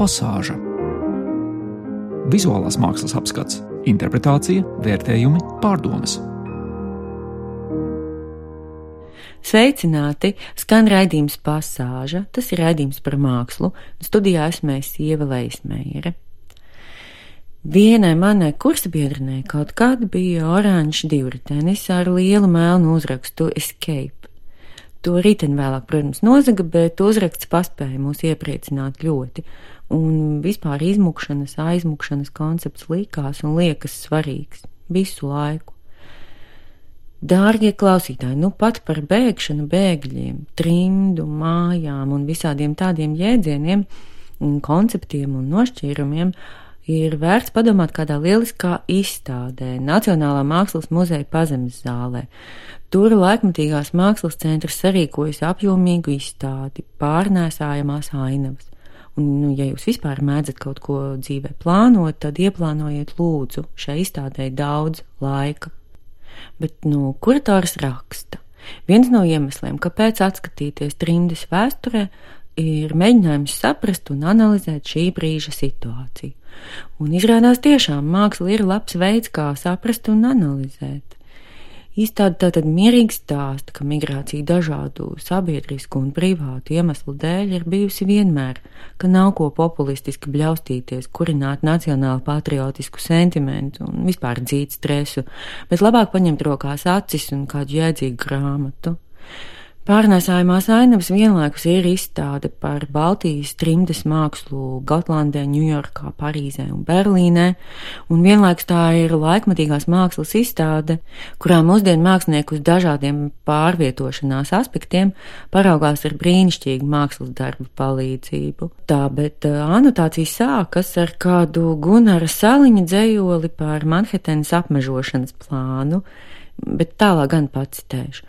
pasāža. Vizuālās mākslas apskats, interpretācija, vērtējumi, pārdomas. Sveicināti! Skan raidījums pasāža. Tas ir raidījums par mākslu. Studijā esmu Ieva Leismēra. Vienai manai kursabiedrinei kaut kad bija oranžs divritenis ar lielu melnu uzrakstu Escape. To riteni vēlāk, protams, nozaga, bet uzraksts paspēja mūs iepriecināt ļoti, un vispār izmukšanas, aizmukšanas koncepts likās un liekas svarīgs visu laiku. Dārgie klausītāji, nu pat par bēgšanu bēgļiem, trimdu, mājām un visādiem tādiem jēdzieniem, konceptiem un nošķīrumiem ir vērts padomāt kādā lieliskā izstādē Nacionālā mākslas muzeja pazemes zālē. Tur laikmatīgās mākslas centrs sarīkojas apjomīgu izstādi pārnēsājamās ainavas. Un, nu, ja jūs vispār mēdzat kaut ko dzīvē plānot, tad ieplānojiet lūdzu šai izstādē daudz laika. Bet, nu, kurators raksta. Viens no iemesliem, kāpēc atskatīties trimdes vēsturē, ir mēģinājums saprast un analizēt šī brīža situāciju. Un izrādās tiešām māksla ir labs veids, kā saprast un analizēt. Izstāde tātad mierīgi stāsta, ka migrācija dažādu sabiedrisku un privātu iemeslu dēļ ir bijusi vienmēr, ka nav ko populistiski bļaustīties, kurināt nacionālu patriotisku sentimentu un vispār dzīt stresu, bet labāk paņemt rokās acis un kādu jēdzīgu grāmatu. Pārnēsājumās ainavas vienlaikus ir izstāde par Baltijas trimdes mākslu Gotlandē, Ņujorkā, Parīzē un Berlīnē, un vienlaikus tā ir laikmatīgās mākslas izstāde, kurā mūsdienu mākslinieki uz dažādiem pārvietošanās aspektiem paraugās ar brīnišķīgu mākslas darbu palīdzību. Tā, bet uh, anotācija sākas ar kādu Gunara Saliņa dzējoli par Manhetenas apmežošanas plānu, bet tālāk gan pacitēšu.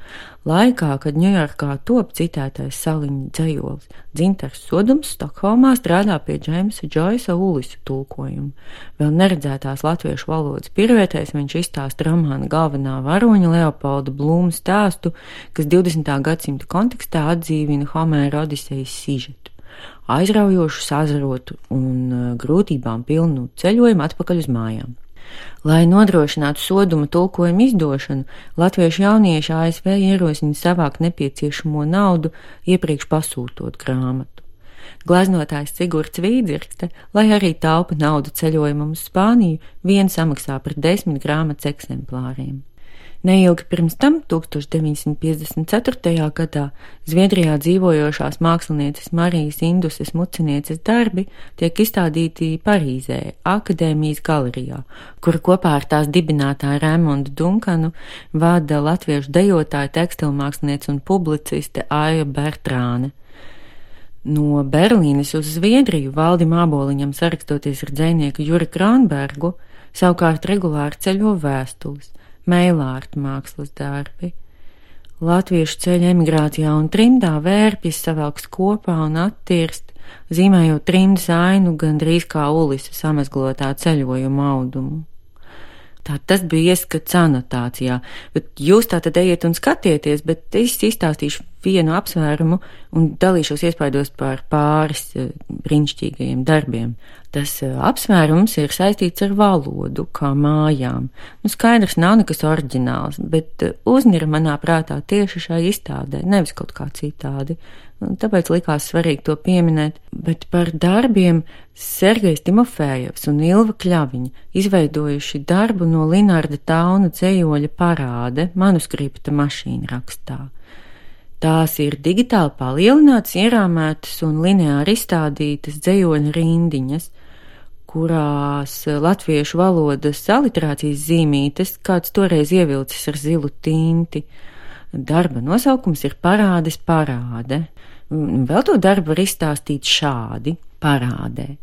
Laikā, kad Ņujorkā top citētais saliņa dzējolis, Dzintars Sodums Stokholmā strādā pie Džeimsa Džoisa Ulisu tulkojuma. Vēl neredzētās latviešu valodas pirvētais viņš izstāsta romāna galvenā varoņa Leopolda Blūma stāstu, kas 20. gadsimta kontekstā atdzīvina Homēra Odisejas sižetu aizraujošu, sazarotu un uh, grūtībām pilnu ceļojumu atpakaļ uz mājām. Lai nodrošinātu soduma tulkojumu izdošanu, latviešu jaunieši ASV ierosina savākt nepieciešamo naudu, iepriekš pasūtot grāmatu. Glaznotājs Sigurds Vīdzirkste, lai arī taupa naudu ceļojumam uz Spāniju, vien samaksā par desmit grāmatas eksemplāriem. Neilgi pirms tam, 1954. gadā, Zviedrijā dzīvojošās mākslinieces Marijas Induses mucinieces darbi tiek izstādīti Parīzē, Akadēmijas galerijā, kura kopā ar tās dibinātāju Raimondu Dunkanu vada latviešu dejotāja, tekstilmākslinieca un publiciste Aija Bertrāne. No Berlīnes uz Zviedriju Valdim Āboliņam sarakstoties ar dzēnieku Juri Kronbergu, savukārt regulāri ceļo vēstules meilārta mākslas darbi. Latviešu ceļa emigrācijā un trimdā vērpjas savelks kopā un attirst, zīmējot trimdas ainu gandrīz kā ulisa samazglotā ceļojuma audumu. Tā tas bija ieskats anotācijā, bet jūs tā tad ejiet un skatieties, bet es izstāstīšu vienu apsvērumu un dalīšos iespaidos par pāris eh, brīnišķīgajiem darbiem. Tas eh, apsvērums ir saistīts ar valodu, kā mājām. Nu, skaidrs, nav nekas oriģināls, bet eh, uznira manā prātā tieši šai izstādē, nevis kaut kā citādi. Tāpēc likās svarīgi to pieminēt, bet par darbiem Sergejs Timofējevs un Ilva Kļaviņa izveidojuši darbu no Linārda Tauna dzējoļa parāde manuskripta mašīna rakstā. Tās ir digitāli palielinātas, ierāmētas un lineāri izstādītas dzējoļa rindiņas, kurās latviešu valodas aliterācijas zīmītes kāds toreiz ievilcis ar zilu tinti. Darba nosaukums ir parādes parāde. Vēl to darbu var izstāstīt šādi - parādē.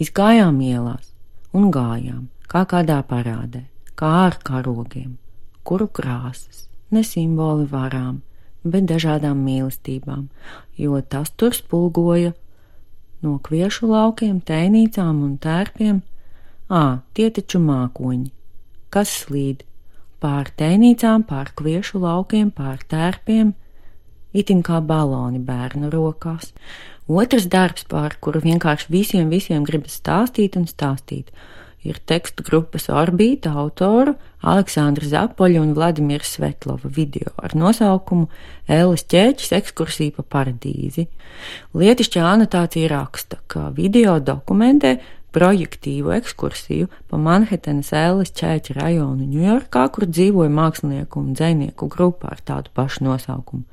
Izgājām ielās un gājām, kā kādā parādē, kā ar karogiem, kuru krāsas, ne simboli varām, bet dažādām mīlestībām, jo tas tur spulgoja no kviešu laukiem, tēnīcām un tērpiem. Ā, tie taču mākoņi, kas slīd pār tēnīcām, pār kviešu laukiem, pār tērpiem, itin kā baloni bērnu rokās, Otrs darbs, par kuru vienkārši visiem, visiem gribas stāstīt un stāstīt, ir tekstu grupas Orbīta autoru Aleksandra Zapoļa un Vladimira Svetlova video ar nosaukumu Ēles ķēķis ekskursija pa paradīzi. Lietišķā anotācija raksta, ka video dokumentē projektīvu ekskursiju pa Manhetenas ēles ķēķa rajonu Ņujorkā, kur dzīvoja mākslinieku un dzēnieku grupa ar tādu pašu nosaukumu.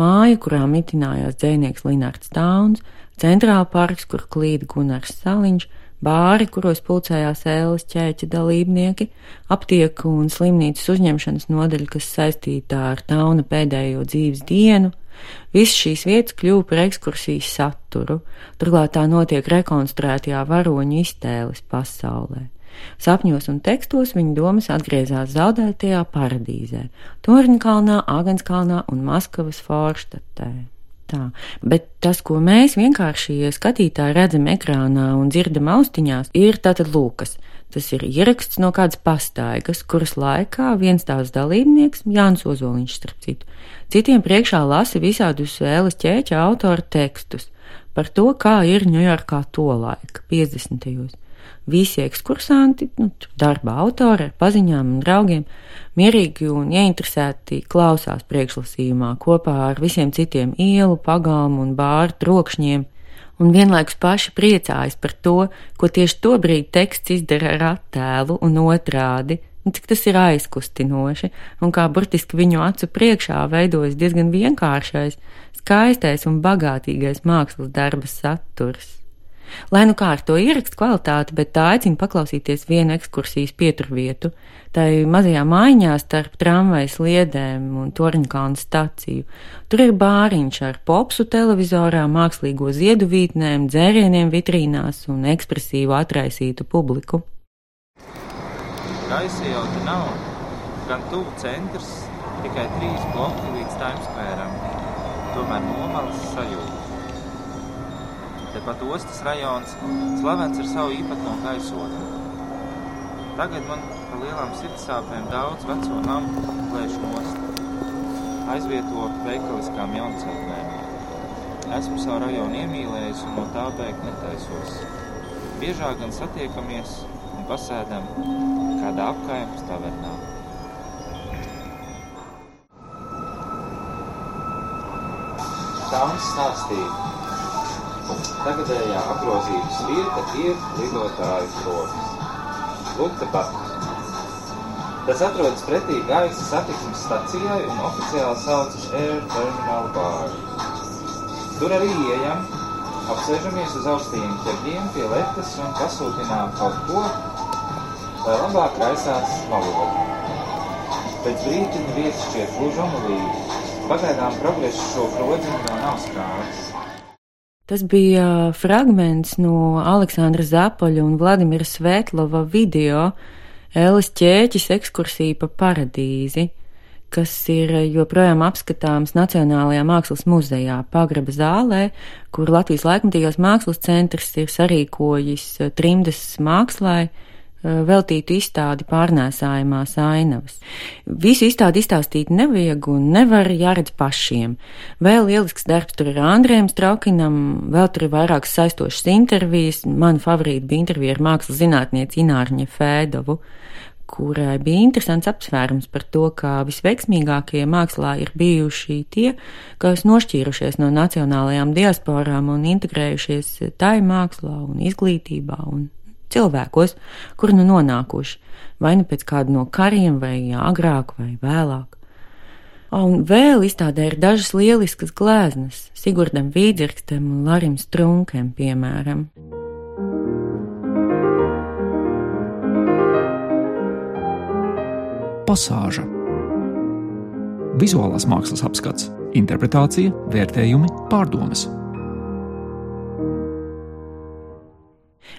Māja, kurā mitinājās dzēnieks Linārds Tauns, centrāla parks, kur klīda Gunārs Saliņš, bāri, kuros pulcējās ēles ķēķa dalībnieki, aptieku un slimnīcas uzņemšanas nodaļa, kas saistītā ar tauna pēdējo dzīves dienu. Visas šīs vietas kļuva par ekskursijas saturu, turklāt tā notiek rekonstruētajā varoņu iztēles pasaulē. Sapņos un tekstos viņa domas atgriezās zaudētajā paradīzē - Torņkalnā, Agenskalnā un Maskavas Forštatē tā. Bet tas, ko mēs vienkārši skatītāji redzam ekrānā un dzirdam austiņās, ir tātad lūkas. Tas ir ieraksts no kādas pastaigas, kuras laikā viens tās dalībnieks, Jānis Ozoliņš, starp citu, citiem priekšā lasa visādus ēles ķēķa autora tekstus par to, kā ir Ņujorkā to laika, 50. gados. Visi ekskursanti, nu, darba autori ar paziņām un draugiem, mierīgi un ieinteresēti klausās priekšlasījumā kopā ar visiem citiem ielu, pagalmu un bāru trokšņiem, un vienlaikus paši priecājas par to, ko tieši tobrīd teksts izdara ar attēlu un otrādi, un cik tas ir aizkustinoši, un kā burtiski viņu acu priekšā veidojas diezgan vienkāršais, skaistais un bagātīgais mākslas darba saturs. Lai nu kā ar to ierakstu kvalitāti, bet tā aicina paklausīties vienu ekskursijas pieturvietu, tai mazajā mājiņā starp tramvajas sliedēm un Torņkalnu staciju. Tur ir bāriņš ar popsu televizorā, mākslīgo ziedu vītnēm, dzērieniem vitrīnās un ekspresīvu atraisītu publiku. Gaisa jau te nav, gan tuvu centrs, tikai trīs bloki līdz Times Square. Tomēr nomalas sajūta. Tepat ostas rajons slavens ar savu īpatno gaisotni. Tagad man pa lielām sirdsāpēm daudz veco namu plēš nost, aizvieto veikaliskām jaunceltnēm. Esmu savu rajonu iemīlējis un no tā bēgt netaisos. Biežāk gan satiekamies un pasēdam kādā apkaimes tavernā. Tāms stāstīja, Tagadējā apgrozības vieta ir lidotāju trovis. Lūk, tepat. Tas atrodas pretī gaisa satiksmes stacijai un oficiāli saucas Air Terminal Bar. Tur arī ieejam, apsēžamies uz augstajiem ķerģiem pie letas un pasūtinām kaut ko, lai labāk raisās valoda. Pēc brīdiņa vietas šķiet gluži omulīgi. Pagaidām progresu šo krodziņu vēl nav skārs. Tas bija fragments no Aleksandra Zapoļa un Vladimira Svetlova video Elis ķēķis ekskursija pa paradīzi, kas ir joprojām apskatāms Nacionālajā mākslas muzejā pagraba zālē, kur Latvijas laikmatīgās mākslas centrs ir sarīkojis trimdas mākslai veltītu izstādi pārnēsājumās ainavas. Visu izstādi izstāstīt nevajag un nevar jāredz pašiem. Vēl lielisks darbs tur ir Andrējam Straukinam, vēl tur ir vairākas saistošas intervijas. Man favorīta bija intervija ar mākslas zinātnieci Ināriņa Fēdovu, kurai bija interesants apsvērums par to, ka visveiksmīgākie mākslā ir bijuši tie, kas nošķīrušies no nacionālajām diasporām un integrējušies tai mākslā un izglītībā un cilvēkos, kur nu nonākuši, vai nu pēc kāda no kariem, vai agrāk, vai vēlāk. Un vēl izstādē ir dažas lieliskas gleznas, Sigurdam Vīdzirkstam un Larim Strunkem, piemēram. Pasāža Vizuālās mākslas apskats, interpretācija, vērtējumi, pārdomas.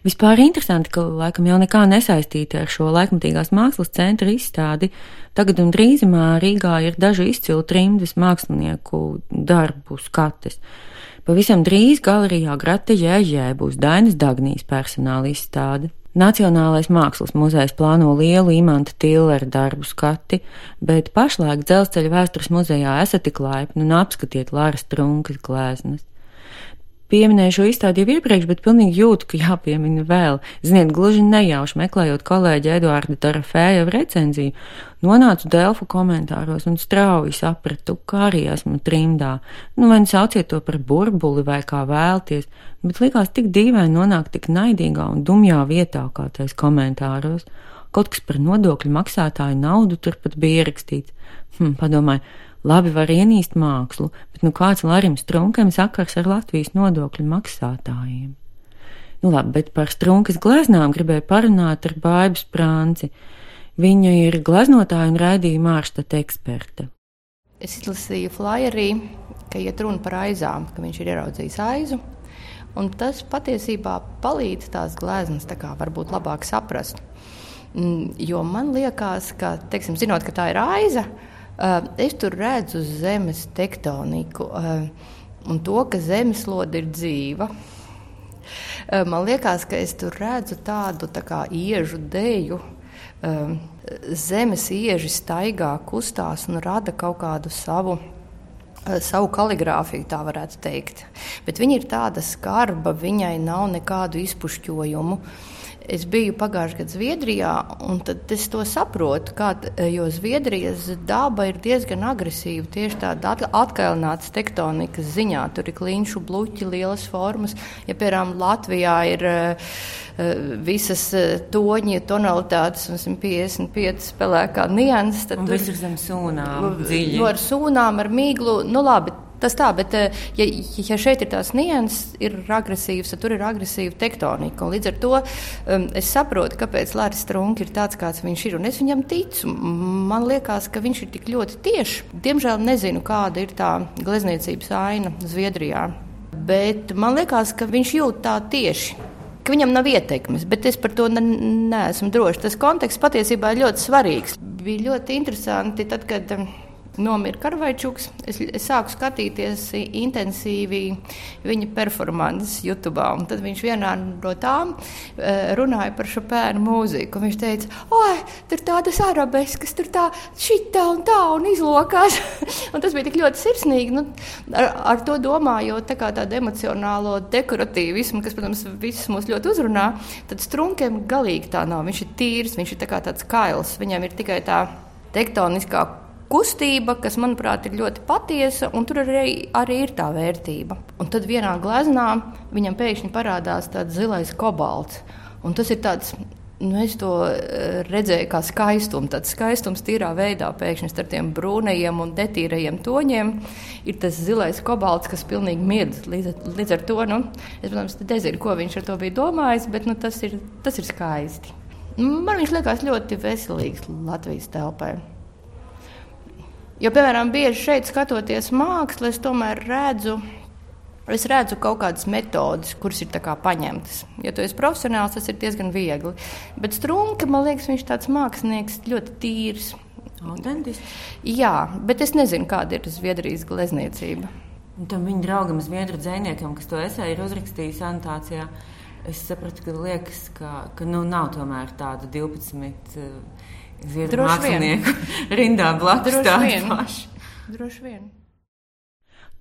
Vispār interesanti, ka laikam jau nekā nesaistīta ar šo laikmatīgās mākslas centra izstādi. Tagad un drīzumā Rīgā ir daži izcili trimdes mākslinieku darbu skates. Pavisam drīz galerijā Grata Jēžē būs Dainas Dagnijas personāla izstāde. Nacionālais mākslas muzejs plāno lielu imanta Tillera darbu skati, bet pašlaik dzelzceļa vēstures muzejā esat tik laipni un apskatiet Lāras Trunkas gleznas. Pieminēju šo izstādi jau iepriekš, bet pilnīgi jūtu, ka jāpiemina vēl. Ziniet, gluži nejauši meklējot kolēģi Eduarda Tarafēja recenziju, nonācu Delfu komentāros un strauji sapratu, ka arī esmu trimdā. Nu, vai nu sauciet to par burbuli vai kā vēlties, bet likās tik dīvaini nonākt tik naidīgā un dumjā vietā, kā tais komentāros. Kaut kas par nodokļu maksātāju naudu turpat bija ierakstīts. Hm, padomāju, Labi var ienīst mākslu, bet nu kāds Larim Strunkam sakars ar Latvijas nodokļu maksātājiem? Nu labi, bet par Strunkas gleznām gribēju parunāt ar Baibu Sprānci. Viņa ir gleznotāja un raidījuma ārstata eksperte. Es izlasīju flyerī, ka iet runa par aizām, ka viņš ir ieraudzījis aizu. Un tas patiesībā palīdz tās gleznas tā kā varbūt labāk saprast. Mm, jo man liekas, ka, teiksim, zinot, ka tā ir aiza, Eh, es tur redzu zemes tektoniku eh, un to, ka zemeslode ir dzīva. Eh, man liekas, ka es tur redzu tādu tā kā iežu deju. Zemes ieži staigā, kustās un rada kaut kādu savu savu kaligrāfiju, tā varētu teikt. Bet viņa ir tāda skarba, viņai nav nekādu izpušķojumu. Es biju pagājušajā gadā Zviedrijā, un es to saprotu, kā, jo Zviedrijas daba ir diezgan agresīva. Tieši tāda atkailināta tektonikas ziņā. Tur ir kliņšu bluķi, lielas formas. Ja, piemēram, Latvijā ir uh, visas uh, toņi, tonalitātes un 155 spēlēkā nianses, tad un tur ir zem sūnām. Dziļi. No ar sūnām, ar mīglu, nu labi Tas tā, bet eh, ja, ja šeit ir tās nianses, ir agresīvas, tad tur ir agresīva tektonika. Līdz ar to um, es saprotu, kāpēc Lāris Strunke ir tāds, kāds viņš ir. Un es viņam ticu. Man liekas, ka viņš ir tik ļoti tieši. Diemžēl nezinu, kāda ir tā glezniecības aina Zviedrijā. Bet man liekas, ka viņš jūt tā tieši ka viņam nav ieteikmes, bet es par to ne, neesmu drošs. Tas konteksts patiesībā ir ļoti svarīgs. Bija ļoti interesanti, tad, kad nomira Karvaičuks. Es, es sāku skatīties intensīvi viņa performances YouTube. Tad viņš vienā no tām eh, runāja par šo pēnu mūziku. Viņš teica, oi, tur tādas arabeskas, tur tā, šitā un tā, un izlokās. un tas bija tik ļoti sirsnīgi. Nu, ar, ar to domājot tā tādu emocionālo dekoratīvismu, kas, protams, visus mūs ļoti uzrunā, tad strunkiem galīgi tā nav. Viņš ir tīrs, viņš ir tā tāds kails, viņam ir tikai tā tektoniskā kustība, kas, manuprāt, ir ļoti patiesa, un tur arī, arī ir tā vērtība. Un tad vienā gleznā viņam pēkšņi parādās tāds zilais kobalts. Un tas ir tāds Nu, es to eh, redzēju kā skaistumu. Tad skaistums tīrā veidā pēkšņi starp tiem brūnajiem un detīrajiem toņiem ir tas zilais kobalts, kas pilnīgi mirdz. Līdz, līdz ar to, nu, es, protams, nezinu, ko viņš ar to bija domājis, bet nu, tas, ir, tas ir skaisti. Man viņš liekas ļoti veselīgs Latvijas telpai. Jo, piemēram, bieži šeit skatoties mākslu, es tomēr redzu. Es redzu kaut kādas metodes, kuras ir paņemtas. Ja tu esi profesionāls, tas ir diezgan viegli. Bet strūnka, man liekas, viņš ir tāds mākslinieks, ļoti tīrs. Autentisks? Jā, bet es nezinu, kāda ir Zviedrijas glezniecība. Un tam viņa draugam, Zviedru dzēniekam, kas to esēju ir uzrakstījis anotācijā, es sapratu, ka liekas, ka, ka nu, nav tomēr tāda 12. Uh, Zviedru mākslinieku rindā blakus tādu pašu. Droši vien.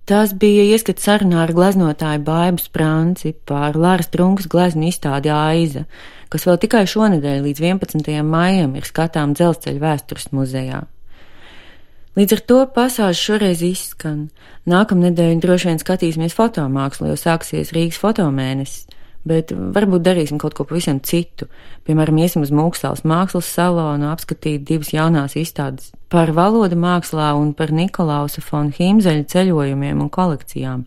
Tas bija ieskats sarunā ar gleznotāju Baibu Sprānci par Lāras Trunkas gleznu izstādi Aiza, kas vēl tikai šonadēļ līdz 11. maijam ir skatām dzelzceļa vēstures muzejā. Līdz ar to pasāžu šoreiz izskan. Nākamnedēļ droši vien skatīsimies fotomākslu, jo sāksies Rīgas fotomēnesis bet varbūt darīsim kaut ko pavisam citu. Piemēram, iesim uz Mūkstāles mākslas salonu, apskatīt divas jaunās izstādes par valodu mākslā un par Nikolausa fon Hīmzeļa ceļojumiem un kolekcijām,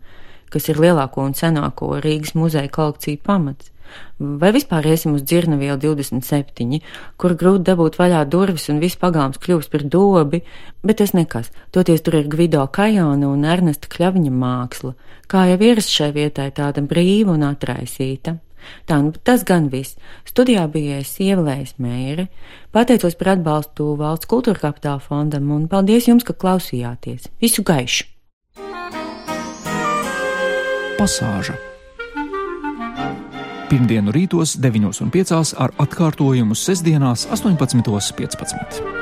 kas ir lielāko un senāko Rīgas muzeja kolekciju pamats. Vai vispār iesim uz dzirnavielu 27, kur grūti dabūt vaļā durvis un viss pagalms kļūst par dobi, bet tas nekas, toties tur ir Gvido Kajona un Ernesta Kļaviņa māksla, kā jau ierasts šai vietai tāda brīva un atraisīta. Tā, nu, tas gan viss. Studijā bija ievēlējis mēri, pateicos par atbalstu valsts kultūra kapitāla fondam un paldies jums, ka klausījāties. Visu gaišu! Pasāža Pirmdienu rītos 9.5 ar atkārtojumu sestdienās 18.15.